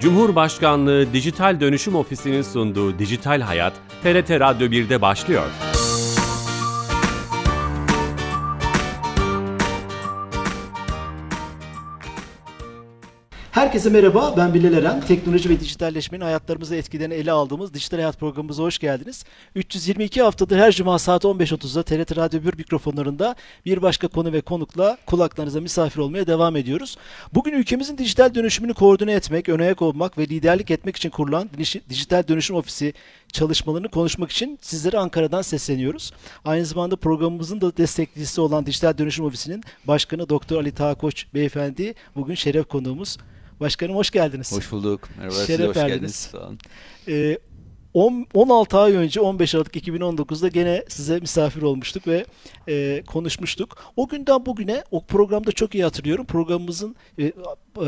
Cumhurbaşkanlığı Dijital Dönüşüm Ofisi'nin sunduğu Dijital Hayat, TRT Radyo 1'de başlıyor. Herkese merhaba, ben Bilal Eren. Teknoloji ve dijitalleşmenin hayatlarımızı etkilerini ele aldığımız Dijital Hayat programımıza hoş geldiniz. 322 haftadır her cuma saat 15.30'da TRT Radyo 1 mikrofonlarında bir başka konu ve konukla kulaklarınıza misafir olmaya devam ediyoruz. Bugün ülkemizin dijital dönüşümünü koordine etmek, ön ayak olmak ve liderlik etmek için kurulan Dijital Dönüşüm Ofisi çalışmalarını konuşmak için sizlere Ankara'dan sesleniyoruz. Aynı zamanda programımızın da destekçisi olan Dijital Dönüşüm Ofisi'nin başkanı Doktor Ali Tağkoç Beyefendi bugün şeref konuğumuz. Başkanım hoş geldiniz. Hoş bulduk. Merhaba Şeref size hoş verdiniz. geldiniz. Sağ olun. Ee, on- 16 ay önce 15 Aralık 2019'da gene size misafir olmuştuk ve e, konuşmuştuk. O günden bugüne o programda çok iyi hatırlıyorum. Programımızın e, e,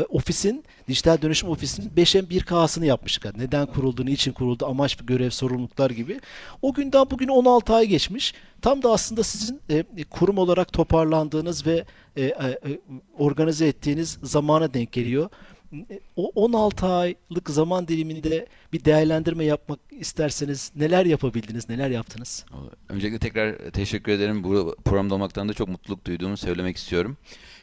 ofisin dijital dönüşüm ofisinin 5'en 1K'sını yapmıştık. Yani neden kuruldu, niçin kuruldu, amaç, görev, sorumluluklar gibi. O günden bugüne 16 ay geçmiş. Tam da aslında sizin e, kurum olarak toparlandığınız ve e, e, e, organize ettiğiniz zamana denk geliyor. O 16 aylık zaman diliminde bir değerlendirme yapmak isterseniz neler yapabildiniz, neler yaptınız? Öncelikle tekrar teşekkür ederim. Bu programda olmaktan da çok mutluluk duyduğumu söylemek istiyorum.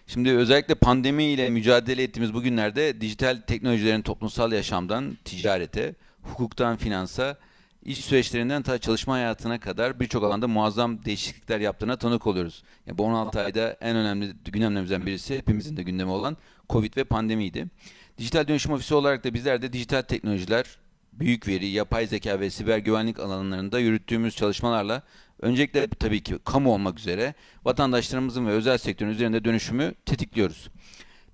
Şimdi özellikle pandemiyle mücadele ettiğimiz bu günlerde dijital teknolojilerin toplumsal yaşamdan ticarete, hukuktan finansa, iş süreçlerinden ta çalışma hayatına kadar birçok alanda muazzam değişiklikler yaptığına tanık oluyoruz. Yani bu 16 ayda en önemli gündemlerimizden birisi hepimizin de gündemi olan Covid ve pandemiydi. Dijital Dönüşüm Ofisi olarak da bizler de dijital teknolojiler, büyük veri, yapay zeka ve siber güvenlik alanlarında yürüttüğümüz çalışmalarla öncelikle tabii ki kamu olmak üzere vatandaşlarımızın ve özel sektörün üzerinde dönüşümü tetikliyoruz.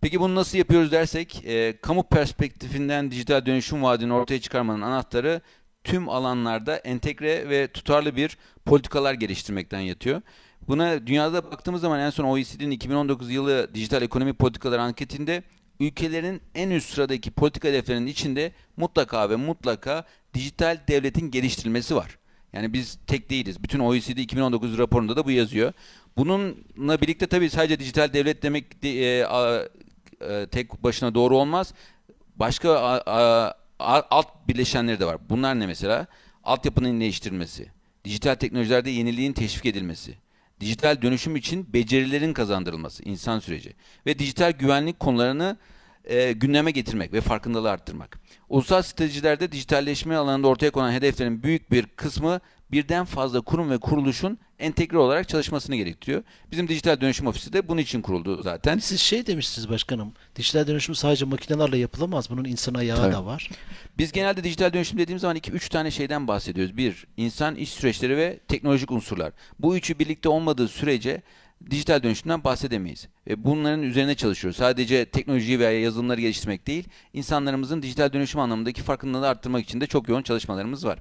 Peki bunu nasıl yapıyoruz dersek, e, kamu perspektifinden dijital dönüşüm vaadini ortaya çıkarmanın anahtarı tüm alanlarda entegre ve tutarlı bir politikalar geliştirmekten yatıyor. Buna dünyada baktığımız zaman en son OECD'nin 2019 yılı dijital ekonomi politikaları anketinde ülkelerin en üst sıradaki politika hedeflerinin içinde mutlaka ve mutlaka dijital devletin geliştirilmesi var. Yani biz tek değiliz. Bütün OECD 2019 raporunda da bu yazıyor. Bununla birlikte tabii sadece dijital devlet demek de, e, a, e, tek başına doğru olmaz. Başka a, a, alt bileşenleri de var. Bunlar ne mesela? Altyapının değiştirilmesi, dijital teknolojilerde yeniliğin teşvik edilmesi, dijital dönüşüm için becerilerin kazandırılması, insan süreci ve dijital güvenlik konularını e, gündeme getirmek ve farkındalığı arttırmak. Ulusal stratejilerde dijitalleşme alanında ortaya konan hedeflerin büyük bir kısmı birden fazla kurum ve kuruluşun entegre olarak çalışmasını gerektiriyor. Bizim dijital dönüşüm ofisi de bunun için kuruldu zaten. Siz şey demiştiniz başkanım, dijital dönüşüm sadece makinelerle yapılamaz, bunun insan ayağı Tabii. da var. Biz genelde dijital dönüşüm dediğimiz zaman 2-3 tane şeyden bahsediyoruz. Bir, insan iş süreçleri ve teknolojik unsurlar. Bu üçü birlikte olmadığı sürece dijital dönüşümden bahsedemeyiz. Ve bunların üzerine çalışıyoruz. Sadece teknolojiyi veya yazılımları geliştirmek değil, insanlarımızın dijital dönüşüm anlamındaki farkındalığı arttırmak için de çok yoğun çalışmalarımız var.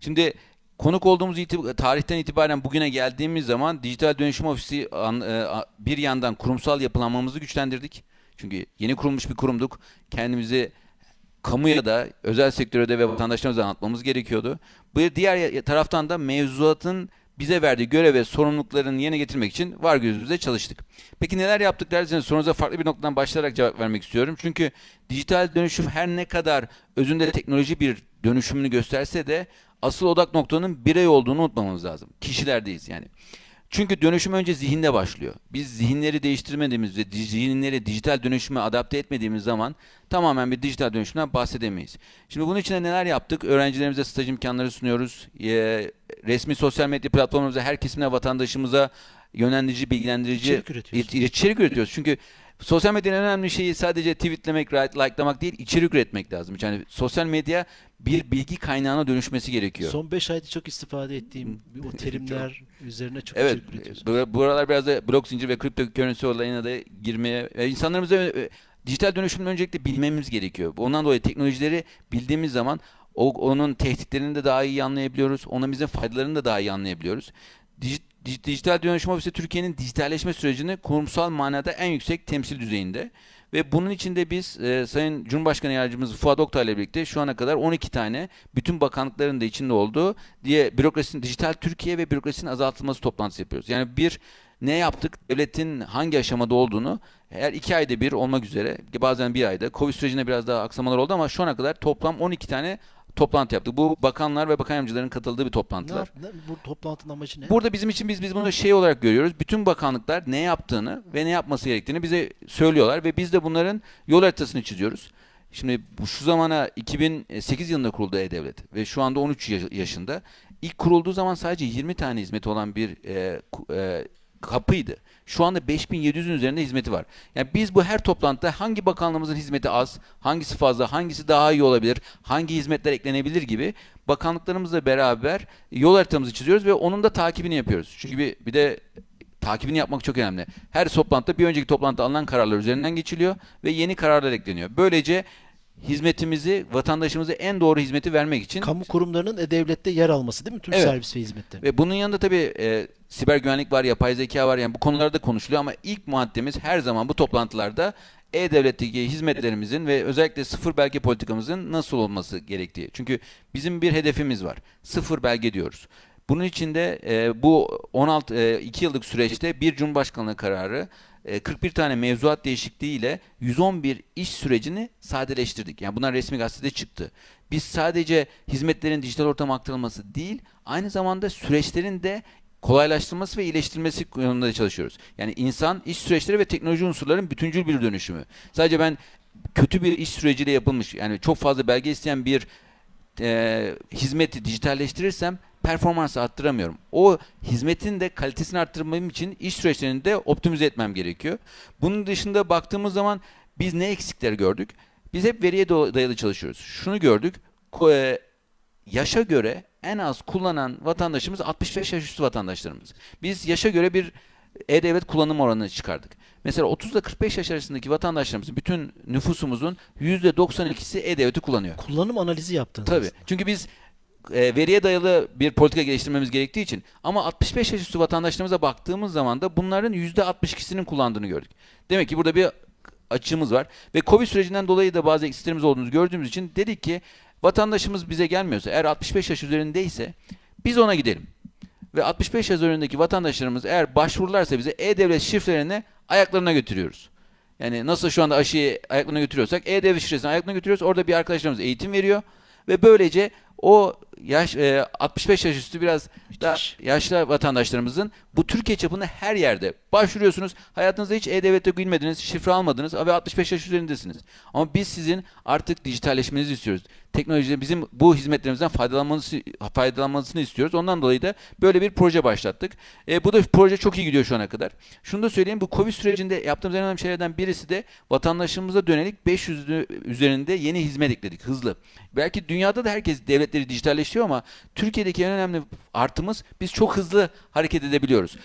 Şimdi konuk olduğumuz itib- tarihten itibaren bugüne geldiğimiz zaman dijital dönüşüm ofisi an- e, bir yandan kurumsal yapılanmamızı güçlendirdik. Çünkü yeni kurulmuş bir kurumduk. Kendimizi kamuya da, özel sektöre de ve vatandaşlarımıza anlatmamız gerekiyordu. Bu diğer taraftan da mevzuatın bize verdiği görev ve sorumluluklarını yerine getirmek için var gözümüzde çalıştık. Peki neler yaptık derseniz sorunuza farklı bir noktadan başlayarak cevap vermek istiyorum. Çünkü dijital dönüşüm her ne kadar özünde teknoloji bir dönüşümünü gösterse de asıl odak noktanın birey olduğunu unutmamamız lazım. Kişilerdeyiz yani. Çünkü dönüşüm önce zihinde başlıyor. Biz zihinleri değiştirmediğimiz ve zihinleri dijital dönüşüme adapte etmediğimiz zaman tamamen bir dijital dönüşümden bahsedemeyiz. Şimdi bunun için de neler yaptık? Öğrencilerimize staj imkanları sunuyoruz. Resmi sosyal medya platformlarımıza her kesimle vatandaşımıza yönlendirici, bilgilendirici İçerik üretiyorsunuz. İ- içerik üretiyoruz. Çünkü sosyal medyanın en önemli şeyi sadece tweetlemek, likelamak değil, içerik üretmek lazım. Yani sosyal medya bir bilgi kaynağına dönüşmesi gerekiyor. Son 5 ayda çok istifade ettiğim o terimler üzerine çok Evet, içerik üretiyorsunuz. bu, bu aralar biraz da blok zincir ve kripto currency olayına da girmeye, e, insanlarımıza e, dijital dönüşümden öncelikle bilmemiz gerekiyor. Ondan dolayı teknolojileri bildiğimiz zaman o, onun tehditlerini de daha iyi anlayabiliyoruz. Onun bize faydalarını da daha iyi anlayabiliyoruz. Dij- dij- Dijital Dönüşüm Ofisi Türkiye'nin dijitalleşme sürecini kurumsal manada en yüksek temsil düzeyinde. Ve bunun içinde biz e, Sayın Cumhurbaşkanı Yardımcımız Fuat Oktay ile birlikte şu ana kadar 12 tane bütün bakanlıkların da içinde olduğu diye bürokrasinin dijital Türkiye ve bürokrasinin azaltılması toplantısı yapıyoruz. Yani bir ne yaptık? Devletin hangi aşamada olduğunu her iki ayda bir olmak üzere bazen bir ayda Covid sürecinde biraz daha aksamalar oldu ama şu ana kadar toplam 12 tane toplantı yaptık. Bu bakanlar ve bakan yardımcıların katıldığı bir Ne toplantılar. yap- ne- bu toplantının amacı ne? Burada bizim için biz biz bunu şey olarak görüyoruz. Bütün bakanlıklar ne yaptığını ve ne yapması gerektiğini bize söylüyorlar ve biz de bunların yol haritasını çiziyoruz. Şimdi bu şu zamana 2008 yılında kuruldu E-Devlet ve şu anda 13 yaş- yaşında. İlk kurulduğu zaman sadece 20 tane hizmeti olan bir e, e, kapıydı. Şu anda 5700'ün üzerinde hizmeti var. Yani biz bu her toplantıda hangi bakanlığımızın hizmeti az, hangisi fazla, hangisi daha iyi olabilir, hangi hizmetler eklenebilir gibi bakanlıklarımızla beraber yol haritamızı çiziyoruz ve onun da takibini yapıyoruz. Çünkü bir, bir de takibini yapmak çok önemli. Her toplantıda bir önceki toplantıda alınan kararlar üzerinden geçiliyor ve yeni kararlar ekleniyor. Böylece hizmetimizi, vatandaşımıza en doğru hizmeti vermek için Kamu kurumlarının e-devlette yer alması değil mi? Tüm Evet. servis ve hizmetlerin. ve bunun yanında tabii e, siber güvenlik var, yapay zeka var. Yani bu konularda konuşuluyor ama ilk maddemiz her zaman bu toplantılarda e-devletteki hizmetlerimizin ve özellikle sıfır belge politikamızın nasıl olması gerektiği. Çünkü bizim bir hedefimiz var. Sıfır belge diyoruz. Bunun için de e, bu 16 e, 2 yıllık süreçte bir Cumhurbaşkanlığı kararı e, 41 tane mevzuat değişikliği ile 111 iş sürecini sadeleştirdik. Yani bunlar resmi gazetede çıktı. Biz sadece hizmetlerin dijital ortama aktarılması değil, aynı zamanda süreçlerin de kolaylaştırılması ve iyileştirilmesi yönünde çalışıyoruz. Yani insan, iş süreçleri ve teknoloji unsurların bütüncül bir dönüşümü. Sadece ben kötü bir iş süreciyle yapılmış, yani çok fazla belge isteyen bir e, hizmeti dijitalleştirirsem performansı arttıramıyorum. O hizmetin de kalitesini arttırmam için iş süreçlerini de optimize etmem gerekiyor. Bunun dışında baktığımız zaman biz ne eksikler gördük? Biz hep veriye dayalı çalışıyoruz. Şunu gördük. e, yaşa göre en az kullanan vatandaşımız 65 yaş üstü vatandaşlarımız. Biz yaşa göre bir e-devlet kullanım oranını çıkardık. Mesela 30 ile 45 yaş arasındaki vatandaşlarımızın bütün nüfusumuzun %92'si e-devleti kullanıyor. Kullanım analizi yaptınız. Tabii. Çünkü biz e, veriye dayalı bir politika geliştirmemiz gerektiği için ama 65 yaş üstü vatandaşlarımıza baktığımız zaman da bunların %62'sinin kullandığını gördük. Demek ki burada bir açığımız var ve Covid sürecinden dolayı da bazı eksiklerimiz olduğunu gördüğümüz için dedik ki vatandaşımız bize gelmiyorsa eğer 65 yaş üzerindeyse biz ona gidelim. Ve 65 yaş üzerindeki vatandaşlarımız eğer başvururlarsa bize e-devlet şifrelerini ayaklarına götürüyoruz. Yani nasıl şu anda aşıyı ayaklarına götürüyorsak e-devlet şifresini ayaklarına götürüyoruz. Orada bir arkadaşlarımız eğitim veriyor. Ve böylece o yaş e, 65 yaş üstü biraz da yaşlı vatandaşlarımızın bu Türkiye çapında her yerde başvuruyorsunuz. Hayatınızda hiç e-devlette bilmediniz, şifre almadınız ve 65 yaş üzerindesiniz. Ama biz sizin artık dijitalleşmenizi istiyoruz. Teknolojide bizim bu hizmetlerimizden faydalanmanızı, faydalanmanızını istiyoruz. Ondan dolayı da böyle bir proje başlattık. E, bu da proje çok iyi gidiyor şu ana kadar. Şunu da söyleyeyim bu Covid sürecinde yaptığımız en önemli şeylerden birisi de vatandaşımıza dönelik 500 üzerinde yeni hizmet ekledik hızlı. Belki dünyada da herkes devletleri dijitalleştiriyor ama Türkiye'deki en önemli artımız biz çok hızlı hareket edebiliyoruz.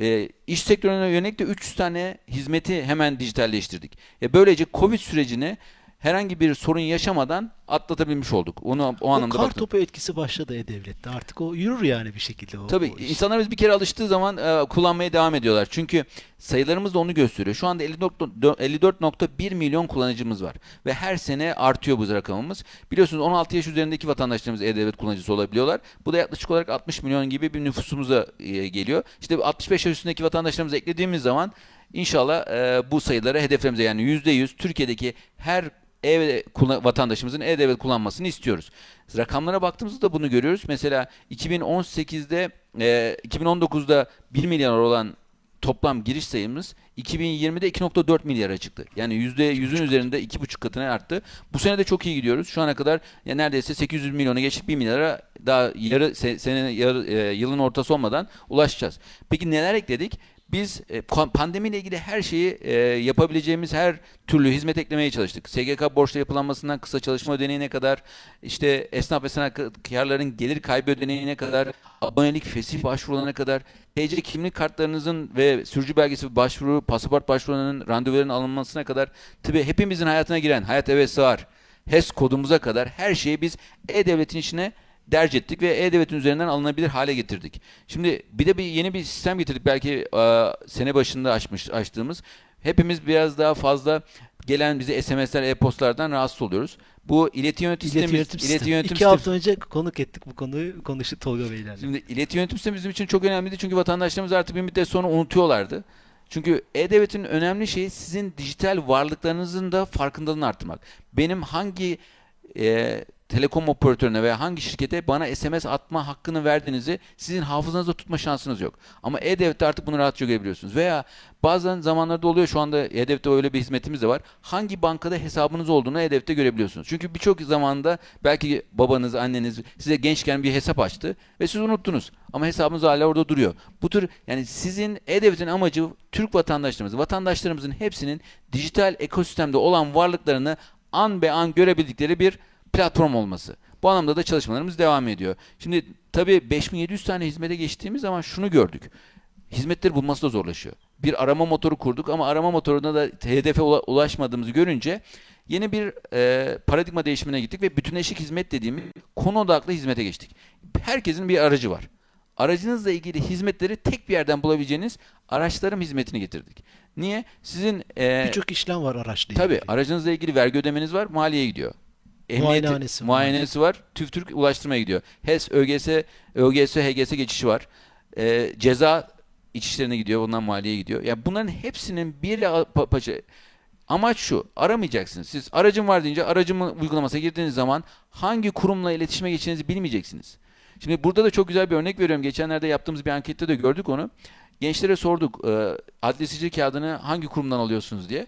E, iş sektörüne yönelik de 300 tane hizmeti hemen dijitalleştirdik. E, böylece Covid sürecini herhangi bir sorun yaşamadan atlatabilmiş olduk. Onu o O anlamda kar baktım. topu etkisi başladı e-devlette. Artık o yürür yani bir şekilde. O, Tabii o iş. insanlarımız bir kere alıştığı zaman e, kullanmaya devam ediyorlar. Çünkü sayılarımız da onu gösteriyor. Şu anda 54.4 54.1 milyon kullanıcımız var. Ve her sene artıyor bu rakamımız. Biliyorsunuz 16 yaş üzerindeki vatandaşlarımız e-devlet kullanıcısı olabiliyorlar. Bu da yaklaşık olarak 60 milyon gibi bir nüfusumuza e, geliyor. İşte 65 yaş üstündeki vatandaşlarımızı eklediğimiz zaman inşallah e, bu sayılara hedeflerimize yani %100 Türkiye'deki her ev kullan- vatandaşımızın e-devlet kullanmasını istiyoruz. Rakamlara baktığımızda da bunu görüyoruz. Mesela 2018'de e, 2019'da 1 milyar olan toplam giriş sayımız 2020'de 2.4 milyara çıktı. Yani %100'ün üzerinde 2,5 katına arttı. Bu sene de çok iyi gidiyoruz. Şu ana kadar ya neredeyse 800 milyona geçtik 1 milyara daha yarı se- sene yarı, e, yılın ortası olmadan ulaşacağız. Peki neler ekledik? Biz e, pandemiyle ilgili her şeyi e, yapabileceğimiz her türlü hizmet eklemeye çalıştık. SGK borçlu yapılanmasından kısa çalışma ödeneğine kadar, işte esnaf ve sanatkarların gelir kaybı ödeneğine kadar, abonelik fesih başvurularına kadar, TC kimlik kartlarınızın ve sürücü belgesi başvuru, pasaport başvurularının randevuların alınmasına kadar, tabii hepimizin hayatına giren Hayat Eve Sığar, HES kodumuza kadar her şeyi biz E-Devlet'in içine derc ettik ve E-Devlet'in üzerinden alınabilir hale getirdik. Şimdi bir de bir yeni bir sistem getirdik belki e, sene başında açmış açtığımız hepimiz biraz daha fazla gelen bize SMS'ler, e-postlardan rahatsız oluyoruz. Bu ileti yönetim İleti sistemi, yönetim ileti sistemi. yönetim İki sistemi- hafta önce konuk ettik bu konuyu. Konuştuk Tolga Beylerle. Şimdi ileti yönetim sistemi bizim için çok önemliydi çünkü vatandaşlarımız artık bir müddet sonra unutuyorlardı. Çünkü E-Devlet'in önemli şeyi sizin dijital varlıklarınızın da farkındalığını arttırmak. Benim hangi e, telekom operatörüne veya hangi şirkete bana SMS atma hakkını verdiğinizi sizin hafızanızda tutma şansınız yok. Ama E-Devlet'te artık bunu rahatça görebiliyorsunuz. Veya bazen zamanlarda oluyor şu anda E-Devlet'te öyle bir hizmetimiz de var. Hangi bankada hesabınız olduğunu E-Devlet'te görebiliyorsunuz. Çünkü birçok zamanda belki babanız, anneniz size gençken bir hesap açtı ve siz unuttunuz. Ama hesabınız hala orada duruyor. Bu tür yani sizin E-Devlet'in amacı Türk vatandaşlarımız, vatandaşlarımızın hepsinin dijital ekosistemde olan varlıklarını an be an görebildikleri bir platform olması. Bu anlamda da çalışmalarımız devam ediyor. Şimdi tabii 5700 tane hizmete geçtiğimiz zaman şunu gördük. Hizmetleri bulması da zorlaşıyor. Bir arama motoru kurduk ama arama motorunda da hedefe ula- ulaşmadığımızı görünce yeni bir e, paradigma değişimine gittik ve bütünleşik hizmet dediğimiz konu odaklı hizmete geçtik. Herkesin bir aracı var. Aracınızla ilgili hizmetleri tek bir yerden bulabileceğiniz araçlarım hizmetini getirdik. Niye? Sizin e, Birçok işlem var araçla Tabii ilgili. aracınızla ilgili vergi ödemeniz var, maliyeye gidiyor. Muayenehanesi var. muayenesi var. TÜV Türk ulaştırmaya gidiyor. HES, ÖGS, ÖGS, HGS geçişi var. Ee, ceza içişlerine gidiyor, bundan maliyeye gidiyor. Ya bunların hepsinin bir pa- paça Amaç şu, aramayacaksınız. Siz aracım var deyince aracımı uygulamasına girdiğiniz zaman hangi kurumla iletişime geçeceğinizi bilmeyeceksiniz. Şimdi burada da çok güzel bir örnek veriyorum. Geçenlerde yaptığımız bir ankette de gördük onu. Gençlere sorduk, e, adli sicil kağıdını hangi kurumdan alıyorsunuz diye.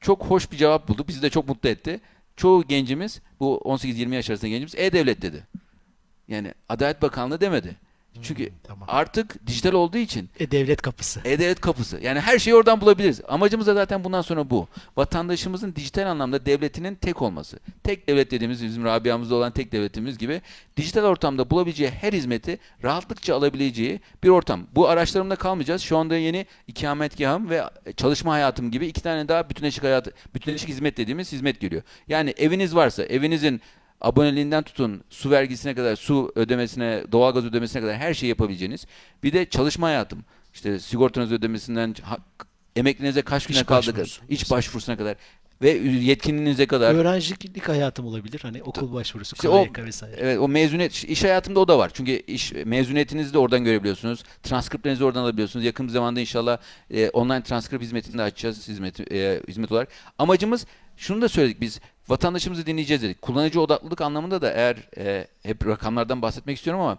Çok hoş bir cevap bulduk. Bizi de çok mutlu etti. Çoğu gencimiz, bu 18-20 yaş arasında gencimiz E-Devlet dedi. Yani Adalet Bakanlığı demedi. Çünkü tamam. artık dijital olduğu için E, devlet kapısı. e-devlet kapısı. Yani her şeyi oradan bulabiliriz. Amacımız da zaten bundan sonra bu. Vatandaşımızın dijital anlamda devletinin tek olması. Tek devlet dediğimiz bizim Rabia'mızda olan tek devletimiz gibi dijital ortamda bulabileceği her hizmeti rahatlıkça alabileceği bir ortam. Bu araçlarımda kalmayacağız. Şu anda yeni ikametgahım ve çalışma hayatım gibi iki tane daha bütünleşik hayat, bütünleşik hizmet dediğimiz hizmet geliyor. Yani eviniz varsa evinizin aboneliğinden tutun su vergisine kadar, su ödemesine, doğalgaz ödemesine kadar her şeyi yapabileceğiniz. Bir de çalışma hayatım. İşte sigortanız ödemesinden emekliliğinize kaç güne kaldı, başvurusu. iş başvurusuna kadar ve yetkinliğinize kadar. Öğrencilik hayatım olabilir. Hani okul başvurusu, İşte KYK vesaire. Evet o mezuniyet iş hayatımda o da var. Çünkü iş mezuniyetinizi de oradan görebiliyorsunuz. Transkriplerinizi oradan alabiliyorsunuz. Yakın bir zamanda inşallah e, online transkript hizmetini de açacağız hizmet e, hizmet olarak. Amacımız şunu da söyledik biz vatandaşımızı dinleyeceğiz dedik. Kullanıcı odaklılık anlamında da eğer e, hep rakamlardan bahsetmek istiyorum ama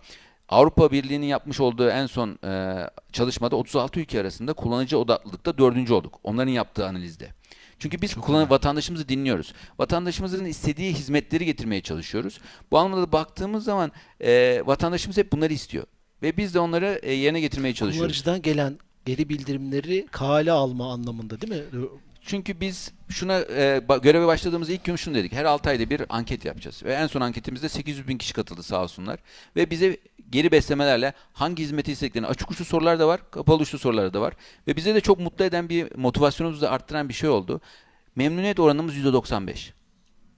Avrupa Birliği'nin yapmış olduğu en son e, çalışmada 36 ülke arasında kullanıcı odaklılıkta dördüncü olduk. Onların yaptığı analizde. Çünkü biz kullan vatandaşımızı dinliyoruz. Vatandaşımızın istediği hizmetleri getirmeye çalışıyoruz. Bu anlamda da baktığımız zaman e, vatandaşımız hep bunları istiyor. Ve biz de onları e, yerine getirmeye çalışıyoruz. Kullanıcıdan gelen geri bildirimleri kale alma anlamında değil mi? Çünkü biz şuna e, göreve başladığımız ilk gün şunu dedik. Her 6 ayda bir anket yapacağız. Ve en son anketimizde 800 bin kişi katıldı sağ olsunlar. Ve bize geri beslemelerle hangi hizmeti istediklerini açık uçlu sorular da var, kapalı uçlu sorular da var. Ve bize de çok mutlu eden bir motivasyonumuzu da arttıran bir şey oldu. Memnuniyet oranımız %95.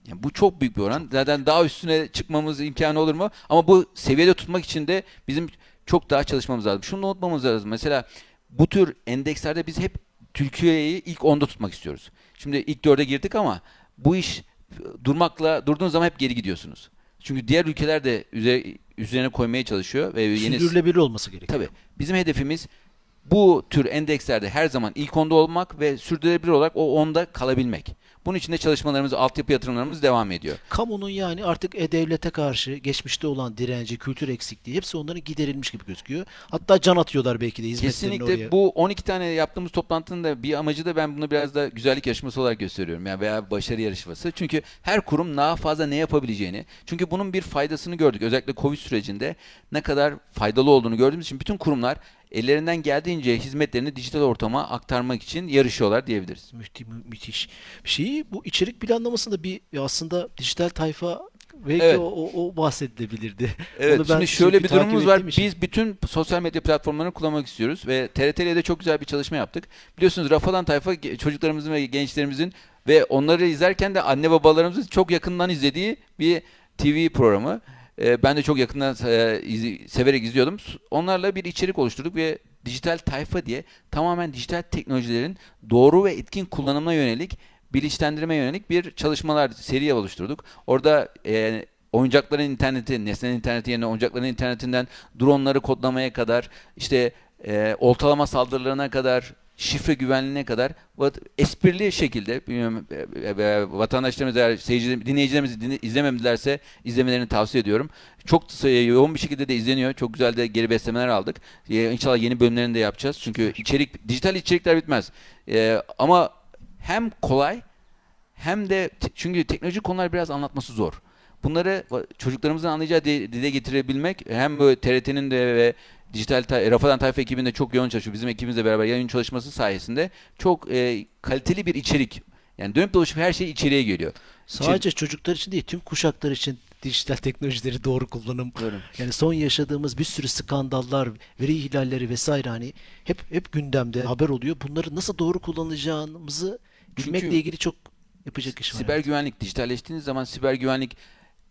Yani bu çok büyük bir oran. Zaten daha üstüne çıkmamız imkanı olur mu? Ama bu seviyede tutmak için de bizim çok daha çalışmamız lazım. Şunu da unutmamız lazım. Mesela bu tür endekslerde biz hep Türkiye'yi ilk 10'da tutmak istiyoruz. Şimdi ilk 4'e girdik ama bu iş durmakla durduğunuz zaman hep geri gidiyorsunuz. Çünkü diğer ülkeler de üzerine, üzerine koymaya çalışıyor ve yeni Sürdürülebilir olması gerekiyor. Tabii. Bizim hedefimiz bu tür endekslerde her zaman ilk 10'da olmak ve sürdürülebilir olarak o 10'da kalabilmek. Bunun için de çalışmalarımız, altyapı yatırımlarımız devam ediyor. Kamunun yani artık e-devlete karşı geçmişte olan direnci, kültür eksikliği hepsi onların giderilmiş gibi gözüküyor. Hatta can atıyorlar belki de hizmetlerini Kesinlikle oraya. bu 12 tane yaptığımız toplantının da bir amacı da ben bunu biraz da güzellik yarışması olarak gösteriyorum. Yani veya başarı yarışması. Çünkü her kurum daha fazla ne yapabileceğini. Çünkü bunun bir faydasını gördük. Özellikle Covid sürecinde ne kadar faydalı olduğunu gördüğümüz için bütün kurumlar ellerinden geldiğince hizmetlerini dijital ortama aktarmak için yarışıyorlar diyebiliriz. Müthi- mü- müthiş bir şey. Bu içerik planlamasında bir aslında dijital tayfa belki Evet. o, o, bahsedilebilirdi. Evet, Onu şimdi şöyle bir durumumuz var. için. Biz bütün sosyal medya platformlarını kullanmak istiyoruz ve TRT'de de çok güzel bir çalışma yaptık. Biliyorsunuz Rafadan Tayfa çocuklarımızın ve gençlerimizin ve onları izlerken de anne babalarımızın çok yakından izlediği bir TV programı. Ee, ben de çok yakından e, izi- severek izliyordum. Onlarla bir içerik oluşturduk ve dijital tayfa diye tamamen dijital teknolojilerin doğru ve etkin kullanımına yönelik bilinçlendirme yönelik bir çalışmalar seri oluşturduk. Orada e, oyuncakların interneti, nesnenin interneti yerine oyuncakların internetinden dronları kodlamaya kadar işte e, oltalama saldırılarına kadar şifre güvenliğine kadar esprili şekilde bilmiyorum, e, e, vatandaşlarımız eğer seyirci, dinleyicilerimiz dinle, izlemedilerse izlemelerini tavsiye ediyorum. Çok yoğun bir şekilde de izleniyor. Çok güzel de geri beslemeler aldık. E, inşallah yeni bölümlerini de yapacağız. Çünkü içerik dijital içerikler bitmez. E, ama hem kolay hem de çünkü teknoloji konular biraz anlatması zor. Bunları çocuklarımızın anlayacağı dile getirebilmek hem böyle TRT'nin de ve dijital ta Rafadan Tayfa ekibinde çok yoğun çalışıyor. Bizim ekibimizle beraber yayın çalışması sayesinde çok e, kaliteli bir içerik. Yani dönüp dolaşıp her şey içeriye geliyor. Sadece İçer çocuklar için değil, tüm kuşaklar için dijital teknolojileri doğru kullanım. Doğru. Yani son yaşadığımız bir sürü skandallar, veri ihlalleri vesaire hani hep hep gündemde haber oluyor. Bunları nasıl doğru kullanacağımızı bilmekle Çünkü ilgili çok yapacak iş var. Siber güvenlik dijitalleştiğiniz zaman siber güvenlik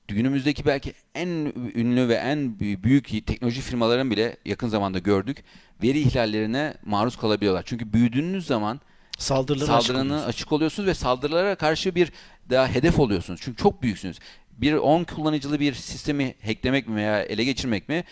günümüzdeki belki en ünlü ve en büyük teknoloji firmaların bile yakın zamanda gördük. Veri ihlallerine maruz kalabiliyorlar. Çünkü büyüdüğünüz zaman saldırılara açık, açık oluyorsunuz ve saldırılara karşı bir daha hedef oluyorsunuz. Çünkü çok büyüksünüz. Bir 10 kullanıcılı bir sistemi hacklemek mi veya ele geçirmek mi?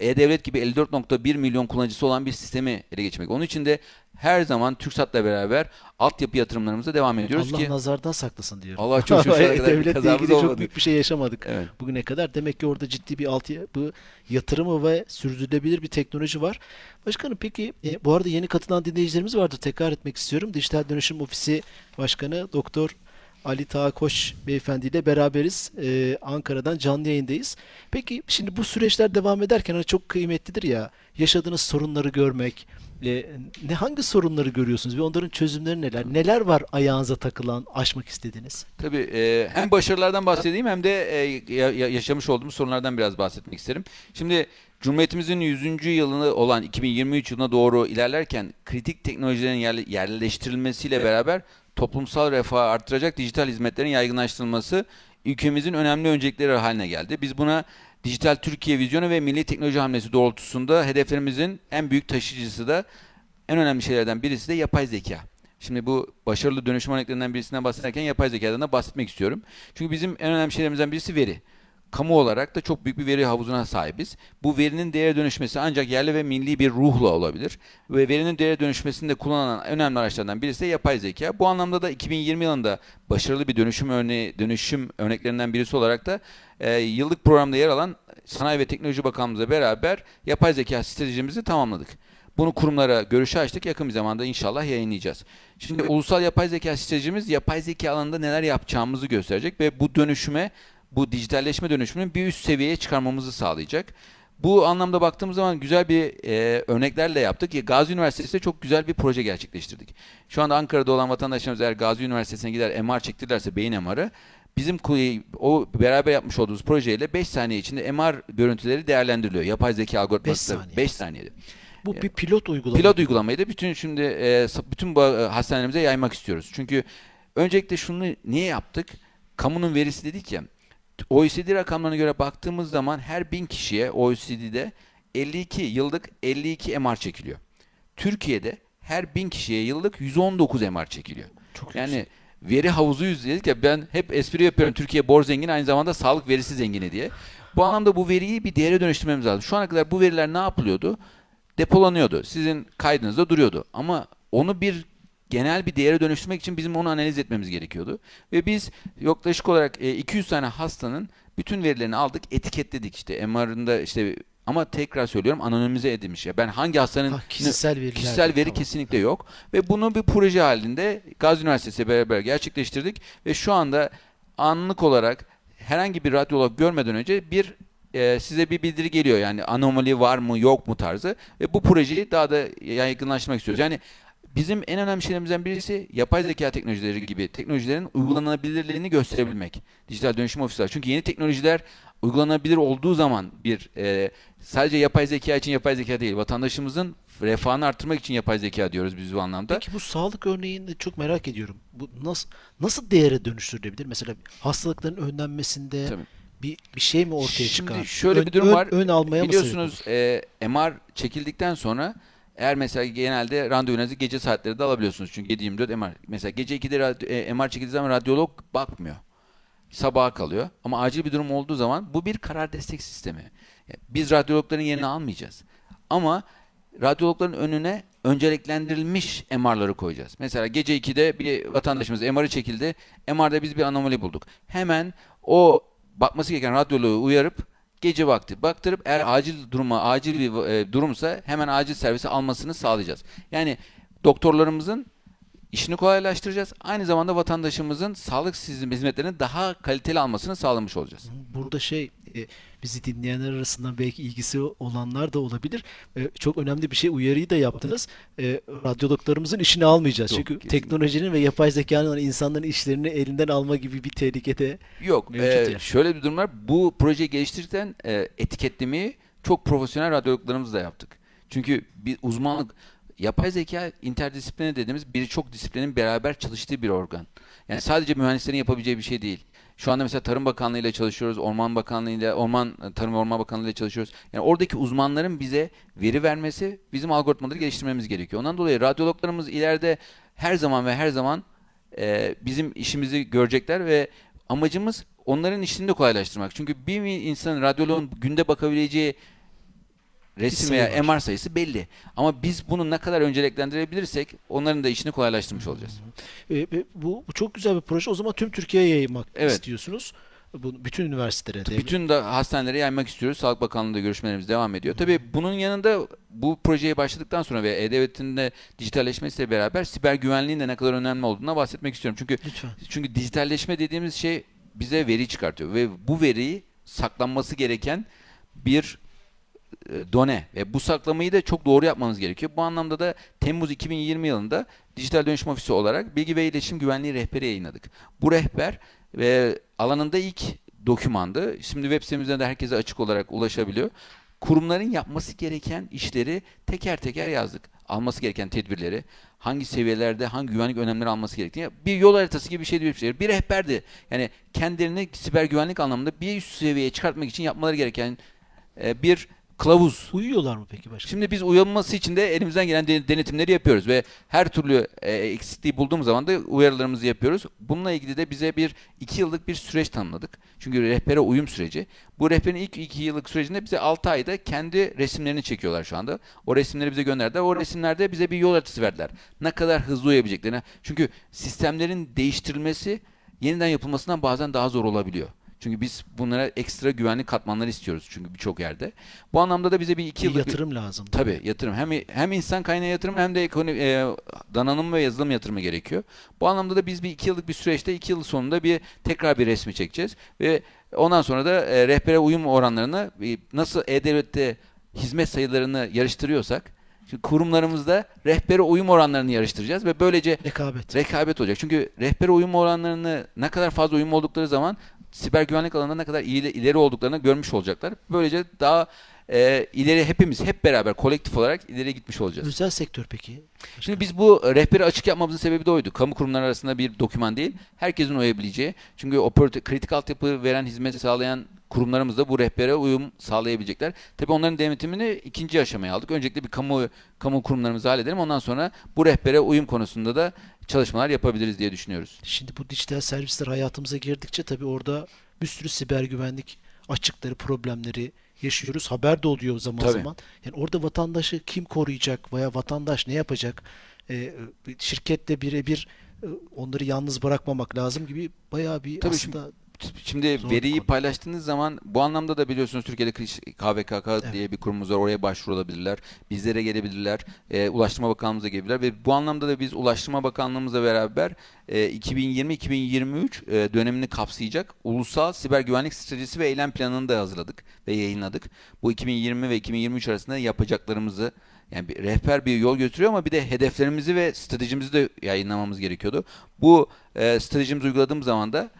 E-Devlet gibi 54.1 milyon kullanıcısı olan bir sistemi ele geçirmek. Onun için de her zaman TürkSat'la beraber altyapı yatırımlarımıza devam ediyoruz Allah ki. Allah nazardan saklasın diyorum. Allah çok şükür. Devletle ilgili çok büyük bir şey yaşamadık evet. bugüne kadar. Demek ki orada ciddi bir altyapı yatırımı ve sürdürülebilir bir teknoloji var. Başkanım peki e, bu arada yeni katılan dinleyicilerimiz vardır. Tekrar etmek istiyorum. Dijital Dönüşüm Ofisi Başkanı Doktor Ali Tağkoş Beyefendi ile beraberiz. Ee, Ankara'dan canlı yayındayız. Peki şimdi bu süreçler devam ederken hani çok kıymetlidir ya yaşadığınız sorunları görmek, e, ne hangi sorunları görüyorsunuz ve onların çözümleri neler? Neler var ayağınıza takılan, aşmak istediğiniz? Tabii e, hem başarılardan bahsedeyim hem de e, yaşamış olduğumuz sorunlardan biraz bahsetmek isterim. Şimdi Cumhuriyetimizin 100. yılını olan 2023 yılına doğru ilerlerken kritik teknolojilerin yer, yerleştirilmesiyle beraber toplumsal refahı artıracak dijital hizmetlerin yaygınlaştırılması ülkemizin önemli öncelikleri haline geldi. Biz buna Dijital Türkiye vizyonu ve milli teknoloji hamlesi doğrultusunda hedeflerimizin en büyük taşıyıcısı da en önemli şeylerden birisi de yapay zeka. Şimdi bu başarılı dönüşüm örneklerinden birisinden bahsederken yapay zekadan da bahsetmek istiyorum. Çünkü bizim en önemli şeylerimizden birisi veri kamu olarak da çok büyük bir veri havuzuna sahibiz. Bu verinin değere dönüşmesi ancak yerli ve milli bir ruhla olabilir. Ve verinin değere dönüşmesinde kullanılan önemli araçlardan birisi de yapay zeka. Bu anlamda da 2020 yılında başarılı bir dönüşüm örneği, dönüşüm örneklerinden birisi olarak da e, yıllık programda yer alan Sanayi ve Teknoloji Bakanlığımızla beraber yapay zeka stratejimizi tamamladık. Bunu kurumlara görüşe açtık. Yakın bir zamanda inşallah yayınlayacağız. Şimdi ulusal yapay zeka stratejimiz yapay zeka alanında neler yapacağımızı gösterecek ve bu dönüşüme bu dijitalleşme dönüşümünün bir üst seviyeye çıkarmamızı sağlayacak. Bu anlamda baktığımız zaman güzel bir e, örneklerle yaptık. Gazi Üniversitesi'nde çok güzel bir proje gerçekleştirdik. Şu anda Ankara'da olan vatandaşlarımız eğer Gazi Üniversitesi'ne gider MR çektirdilerse beyin MR'ı bizim o beraber yapmış olduğumuz projeyle 5 saniye içinde MR görüntüleri değerlendiriliyor. Yapay zeka algoritması 5 saniye. 5 saniyede. Bu bir pilot uygulama. Pilot uygulamayı da bütün şimdi e, bütün hastanelerimize yaymak istiyoruz. Çünkü öncelikle şunu niye yaptık? Kamunun verisi dedik ya. OECD rakamlarına göre baktığımız zaman her bin kişiye OECD'de 52 yıllık 52 MR çekiliyor. Türkiye'de her bin kişiye yıllık 119 MR çekiliyor. Çok yani yüksek. veri havuzu dedik ya ben hep espri yapıyorum Türkiye bor zengin aynı zamanda sağlık verisi zengini diye. Bu anlamda bu veriyi bir değere dönüştürmemiz lazım. Şu ana kadar bu veriler ne yapılıyordu? Depolanıyordu. Sizin kaydınızda duruyordu. Ama onu bir genel bir değere dönüştürmek için bizim onu analiz etmemiz gerekiyordu. Ve biz yaklaşık olarak 200 e, tane hastanın bütün verilerini aldık, etiketledik işte MR'ında işte ama tekrar söylüyorum anonimize edilmiş. Ya ben hangi hastanın ha, kişisel, veriler kişisel veri tamam. kesinlikle yok ve bunu bir proje halinde Gazi Üniversitesi beraber gerçekleştirdik ve şu anda anlık olarak herhangi bir radyolog görmeden önce bir e, size bir bildiri geliyor yani anomali var mı yok mu tarzı ve bu projeyi daha da yaygınlaştırmak istiyoruz. Yani bizim en önemli şeylerimizden birisi yapay zeka teknolojileri gibi teknolojilerin uygulanabilirliğini gösterebilmek. Dijital dönüşüm ofisler. Çünkü yeni teknolojiler uygulanabilir olduğu zaman bir e, sadece yapay zeka için yapay zeka değil, vatandaşımızın refahını arttırmak için yapay zeka diyoruz biz bu anlamda. Peki bu sağlık örneğini çok merak ediyorum. Bu nasıl nasıl değere dönüştürülebilir? Mesela hastalıkların önlenmesinde Tabii. bir bir şey mi ortaya Şimdi çıkar? şöyle ön, bir durum ön, var. Ön almaya Biliyorsunuz e, MR çekildikten sonra Eğer mesela genelde randevunuzu gece saatleri de alabiliyorsunuz. Çünkü 7-24 MR. Mesela gece 2'de radyo, e, MR çekildiği zaman radyolog bakmıyor. Sabaha kalıyor. Ama acil bir durum olduğu zaman bu bir karar destek sistemi. Biz radyologların yerini almayacağız. Ama radyologların önüne önceliklendirilmiş MR'ları koyacağız. Mesela gece 2'de bir vatandaşımız MR'ı çekildi. MR'da biz bir anomali bulduk. Hemen o bakması gereken radyoloğu uyarıp gece vakti baktırıp eğer acil duruma acil bir e, durumsa hemen acil servisi almasını sağlayacağız. Yani doktorlarımızın işini kolaylaştıracağız. Aynı zamanda vatandaşımızın sağlık hizmetlerini daha kaliteli almasını sağlamış olacağız. Burada şey e, bizi dinleyenler arasından belki ilgisi olanlar da olabilir. E, çok önemli bir şey uyarıyı da yaptınız. E, radyologlarımızın işini almayacağız. Yok, Çünkü kesinlikle. teknolojinin ve yapay zekanın insanların işlerini elinden alma gibi bir tehlikede Yok. Mevcut e, yani. şöyle bir durum var. Bu projeyi geliştirirken e, etiketlemeyi çok profesyonel radyologlarımızla yaptık. Çünkü bir uzmanlık yapay zeka interdisipliner dediğimiz bir çok disiplinin beraber çalıştığı bir organ. Yani sadece mühendislerin yapabileceği bir şey değil. Şu anda mesela Tarım Bakanlığı ile çalışıyoruz, Orman Bakanlığı ile, Orman Tarım ve Orman Bakanlığı ile çalışıyoruz. Yani oradaki uzmanların bize veri vermesi, bizim algoritmaları geliştirmemiz gerekiyor. Ondan dolayı radyologlarımız ileride her zaman ve her zaman e, bizim işimizi görecekler ve amacımız onların işini de kolaylaştırmak. Çünkü bir insanın radyoloğun günde bakabileceği resim sayı veya var. MR sayısı belli. Ama biz bunu ne kadar önceliklendirebilirsek onların da işini kolaylaştırmış olacağız. E, bu, bu çok güzel bir proje. O zaman tüm Türkiye'ye yaymak Evet. istiyorsunuz. Bu, bütün üniversitelere. değil? Bütün de hastanelere yaymak istiyoruz. Sağlık Bakanlığı'nda görüşmelerimiz devam ediyor. Tabii bunun yanında bu projeye başladıktan sonra ve E-Devlet'in de dijitalleşmesiyle beraber siber güvenliğin de ne kadar önemli olduğuna bahsetmek istiyorum. Çünkü Lütfen. çünkü dijitalleşme dediğimiz şey bize veri çıkartıyor ve bu veriyi saklanması gereken bir done ve bu saklamayı da çok doğru yapmamız gerekiyor. Bu anlamda da Temmuz 2020 yılında Dijital Dönüşüm Ofisi olarak Bilgi ve İletişim Güvenliği Rehberi yayınladık. Bu rehber ve alanında ilk dokümandı. Şimdi web sitemizden de herkese açık olarak ulaşabiliyor. Kurumların yapması gereken işleri teker teker yazdık. Alması gereken tedbirleri, hangi seviyelerde hangi güvenlik önlemleri alması gerektiğini bir yol haritası gibi bir şey bir şey. Bir rehberdi. Yani kendilerini siber güvenlik anlamında bir üst seviyeye çıkartmak için yapmaları gereken e, bir kılavuz. Uyuyorlar mı peki başka? Şimdi biz uyanması için de elimizden gelen de- denetimleri yapıyoruz ve her türlü e, eksikliği bulduğumuz zaman da uyarılarımızı yapıyoruz. Bununla ilgili de bize bir iki yıllık bir süreç tanımladık. Çünkü rehbere uyum süreci. Bu rehberin ilk iki yıllık sürecinde bize 6 ayda kendi resimlerini çekiyorlar şu anda. O resimleri bize gönderdiler. O resimlerde bize bir yol haritası verdiler. Ne kadar hızlı uyabileceklerini. Çünkü sistemlerin değiştirilmesi yeniden yapılmasından bazen daha zor olabiliyor. Çünkü biz bunlara ekstra güvenlik katmanları istiyoruz çünkü birçok yerde. Bu anlamda da bize bir iki Bir yıllık bir- yatırım lazım. Tabii yatırım. Hem hem insan kaynağı yatırım hem de ekonomi, e, donanım ve yazılım yatırımı gerekiyor. Bu anlamda da biz bir iki yıllık bir süreçte iki yıl sonunda bir tekrar bir resmi çekeceğiz ve ondan sonra da e, rehbere uyum oranlarını e, nasıl e-devlette hizmet sayılarını yarıştırıyorsak şimdi kurumlarımızda rehbere uyum oranlarını yarıştıracağız ve böylece Rekabet. rekabet olacak. Çünkü rehbere uyum oranlarını ne kadar fazla uyum oldukları zaman siber güvenlik alanında ne kadar iyi, ileri olduklarını görmüş olacaklar. Böylece daha e, ileri hepimiz hep beraber kolektif olarak ileri gitmiş olacağız. Özel sektör peki? Şimdi biz bu rehberi açık yapmamızın sebebi de oydu. Kamu kurumları arasında bir doküman değil, herkesin uyabileceği. Çünkü operatör, kritik altyapı veren, hizmet sağlayan kurumlarımız da bu rehbere uyum sağlayabilecekler. Tabii onların denetimini ikinci aşamaya aldık. Öncelikle bir kamu kamu kurumlarımızı halledelim. Ondan sonra bu rehbere uyum konusunda da çalışmalar yapabiliriz diye düşünüyoruz. Şimdi bu dijital servisler hayatımıza girdikçe tabii orada bir sürü siber güvenlik açıkları, problemleri yaşıyoruz. Haber de oluyor zaman Tabii. zaman. Yani orada vatandaşı kim koruyacak veya vatandaş ne yapacak? Ee, şirketle birebir e, onları yalnız bırakmamak lazım gibi bayağı bir Tabii aslında Şimdi Zor bir veriyi konu. paylaştığınız zaman bu anlamda da biliyorsunuz Türkiye'de KVKK diye bir kurumumuz var. Oraya başvurulabilirler. Bizlere gelebilirler. E, Ulaştırma Bakanlığımıza gelebilirler. Ve bu anlamda da biz Ulaştırma Bakanlığımızla beraber e, 2020-2023 e, dönemini kapsayacak ulusal siber güvenlik stratejisi ve eylem planını da hazırladık ve yayınladık. Bu 2020 ve 2023 arasında yapacaklarımızı yani bir rehber bir yol götürüyor ama bir de hedeflerimizi ve stratejimizi de yayınlamamız gerekiyordu. Bu e, stratejimizi uyguladığımız zaman da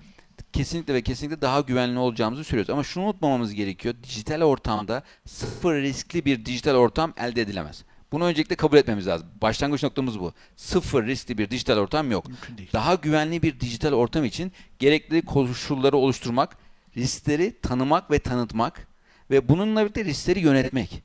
kesinlikle ve kesinlikle daha güvenli olacağımızı söylüyoruz. Ama şunu unutmamamız gerekiyor. Dijital ortamda sıfır riskli bir dijital ortam elde edilemez. Bunu öncelikle kabul etmemiz lazım. Başlangıç noktamız bu. Sıfır riskli bir dijital ortam yok. mümkün değil. Daha güvenli bir dijital ortam için gerekli koşulları oluşturmak, riskleri tanımak ve tanıtmak ve bununla birlikte riskleri yönetmek.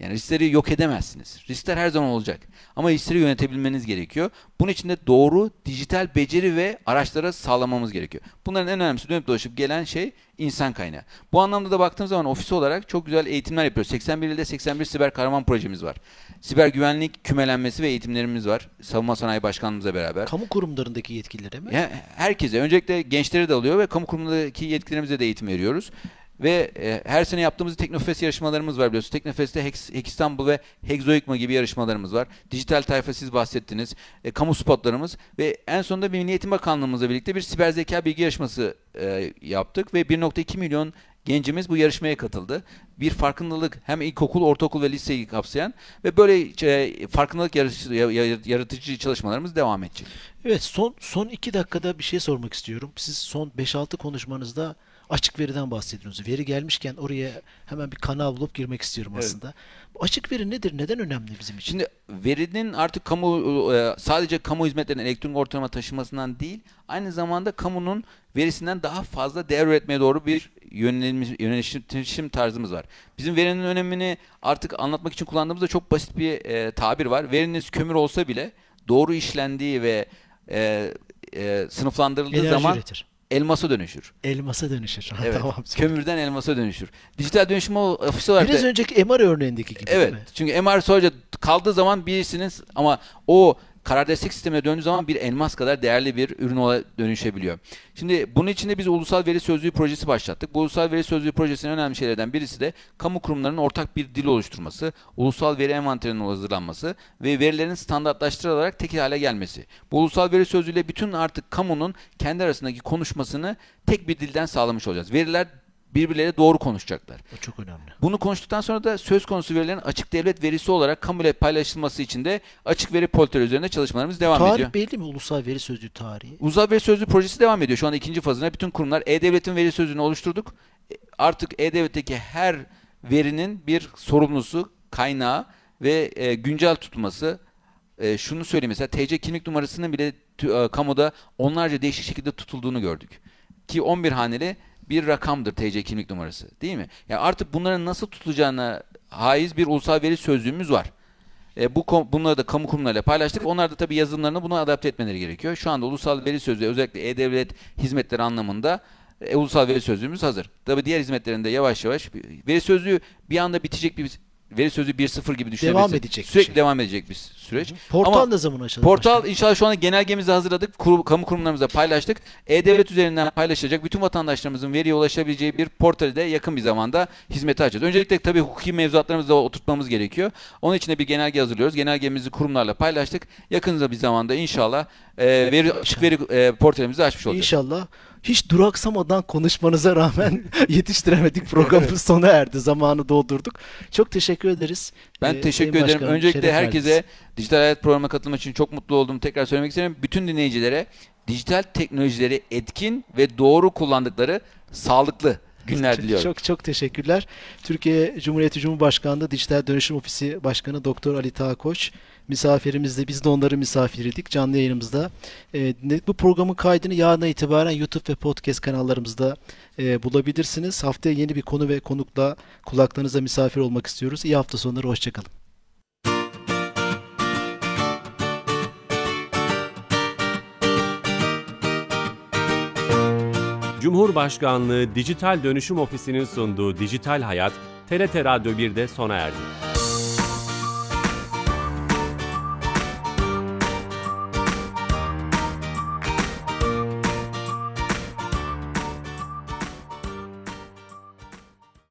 Yani riskleri yok edemezsiniz. Riskler her zaman olacak. Ama riskleri yönetebilmeniz gerekiyor. Bunun için de doğru dijital beceri ve araçlara sağlamamız gerekiyor. Bunların en önemlisi dönüp dolaşıp gelen şey insan kaynağı. Bu anlamda da baktığım zaman ofis olarak çok güzel eğitimler yapıyoruz. 81 ilde 81 siber kahraman projemiz var. Siber güvenlik kümelenmesi ve eğitimlerimiz var. Savunma Sanayi Başkanımızla beraber. Kamu kurumlarındaki yetkililere mi? Ya, herkese, öncelikle gençleri de alıyor ve kamu kurumundaki yetkilerimize de eğitim veriyoruz. Ve e, her sene yaptığımız Teknofest yarışmalarımız var biliyorsunuz. Teknofest'te Hex, İstanbul ve Hexoikma gibi yarışmalarımız var. Dijital tayfa siz bahsettiniz. E, kamu spotlarımız ve en sonunda Milli Eğitim Bakanlığımızla birlikte bir siber zeka bilgi yarışması e, yaptık ve 1.2 milyon gencimiz bu yarışmaya katıldı. Bir farkındalık hem ilkokul, ortaokul ve liseyi kapsayan ve böyle e, farkındalık yaratıcı çalışmalarımız devam edecek. Evet son son iki dakikada bir şey sormak istiyorum. Siz son 5-6 konuşmanızda açık veriden bahsediyorsunuz. Veri gelmişken oraya hemen bir kanal bulup girmek istiyorum evet. aslında. Bu açık veri nedir? Neden önemli bizim için? Şimdi verinin artık kamu e, sadece kamu hizmetlerinin elektronik ortalama taşımasından değil, aynı zamanda kamunun verisinden daha fazla değer üretmeye doğru bir yönelişim tarzımız var. Bizim verinin önemini artık anlatmak için kullandığımızda çok basit bir e, tabir var. Veriniz kömür olsa bile doğru işlendiği ve e, e, sınıflandırıldığı Enerji zaman üretir elmasa dönüşür. Elmasa dönüşür. Evet. tamam. Kömürden elmasa dönüşür. Dijital dönüşüm ofisi olarak Biraz da, önceki MR örneğindeki gibi evet, değil mi? Çünkü MR sadece kaldığı zaman birisinin ama o karar destek sistemine döndüğü zaman bir elmas kadar değerli bir ürün dönüşebiliyor. Şimdi bunun için de biz Ulusal Veri Sözlüğü projesi başlattık. Bu Ulusal Veri Sözlüğü projesinin önemli şeylerden birisi de kamu kurumlarının ortak bir dil oluşturması, ulusal veri envanterinin hazırlanması ve verilerin standartlaştırılarak tek hale gelmesi. Bu Ulusal Veri Sözlüğü ile bütün artık kamunun kendi arasındaki konuşmasını tek bir dilden sağlamış olacağız. Veriler birbirleriyle doğru konuşacaklar. O çok önemli. Bunu konuştuktan sonra da söz konusu verilerin açık devlet verisi olarak kamuyla paylaşılması için de açık veri politikaları üzerinde çalışmalarımız devam Tarih ediyor. Tarih belli mi? Ulusal Veri Sözlüğü tarihi. Ulusal Veri Sözlüğü projesi devam ediyor. Şu anda ikinci fazına bütün kurumlar E-Devlet'in veri sözlüğünü oluşturduk. E, artık E-Devlet'teki her verinin bir sorumlusu, kaynağı ve e, güncel tutulması. E, şunu söyleyeyim mesela TC kimlik numarasının bile e, kamuda onlarca değişik şekilde tutulduğunu gördük. Ki 11 haneli bir rakamdır TC kimlik numarası değil mi? Yani artık bunların nasıl tutulacağına haiz bir ulusal veri sözlüğümüz var. E, bu bunları da kamu kurumlarıyla paylaştık. Onlar da tabii yazılımlarını buna adapte etmeleri gerekiyor. Şu anda ulusal veri sözlüğü özellikle e-devlet hizmetleri anlamında e, ulusal veri sözlüğümüz hazır. Tabii diğer hizmetlerinde yavaş yavaş veri sözlüğü bir anda bitecek bir veri sözlüğü 1.0 gibi düşünebilirsin. Devam edecek Sürekli şey. devam edecek bir süreç. Portal Ama ne zaman açılacak? Portal başka? inşallah şu anda genelgemizi hazırladık. Kur, kamu kurumlarımıza paylaştık. E-Devlet üzerinden paylaşılacak bütün vatandaşlarımızın veriye ulaşabileceği bir portali de yakın bir zamanda hizmete açacağız. Öncelikle tabii hukuki mevzuatlarımızı da oturtmamız gerekiyor. Onun için de bir genelge hazırlıyoruz. Genelgemizi kurumlarla paylaştık. Yakın bir zamanda inşallah e, veri, açık veri e, portalimizi açmış olacağız. İnşallah hiç duraksamadan konuşmanıza rağmen yetiştiremedik. Programımız sona erdi. Zamanı doldurduk. Çok teşekkür ederiz. Ben ee, teşekkür ederim. Başkanım, Öncelikle herkese verdiniz. Dijital Hayat programına katılmak için çok mutlu oldum. Tekrar söylemek isterim. Bütün dinleyicilere dijital teknolojileri etkin ve doğru kullandıkları sağlıklı günler diliyorum. Çok çok teşekkürler. Türkiye Cumhuriyeti Cumhurbaşkanlığı Dijital Dönüşüm Ofisi Başkanı Doktor Ali Tağkoç misafirimiz de biz de onları misafiriydik canlı yayınımızda. E, bu programın kaydını yarına itibaren YouTube ve podcast kanallarımızda e, bulabilirsiniz. Haftaya yeni bir konu ve konukla kulaklarınıza misafir olmak istiyoruz. İyi hafta sonları, hoşçakalın. Cumhurbaşkanlığı Dijital Dönüşüm Ofisi'nin sunduğu Dijital Hayat, TRT Radyo 1'de sona erdi.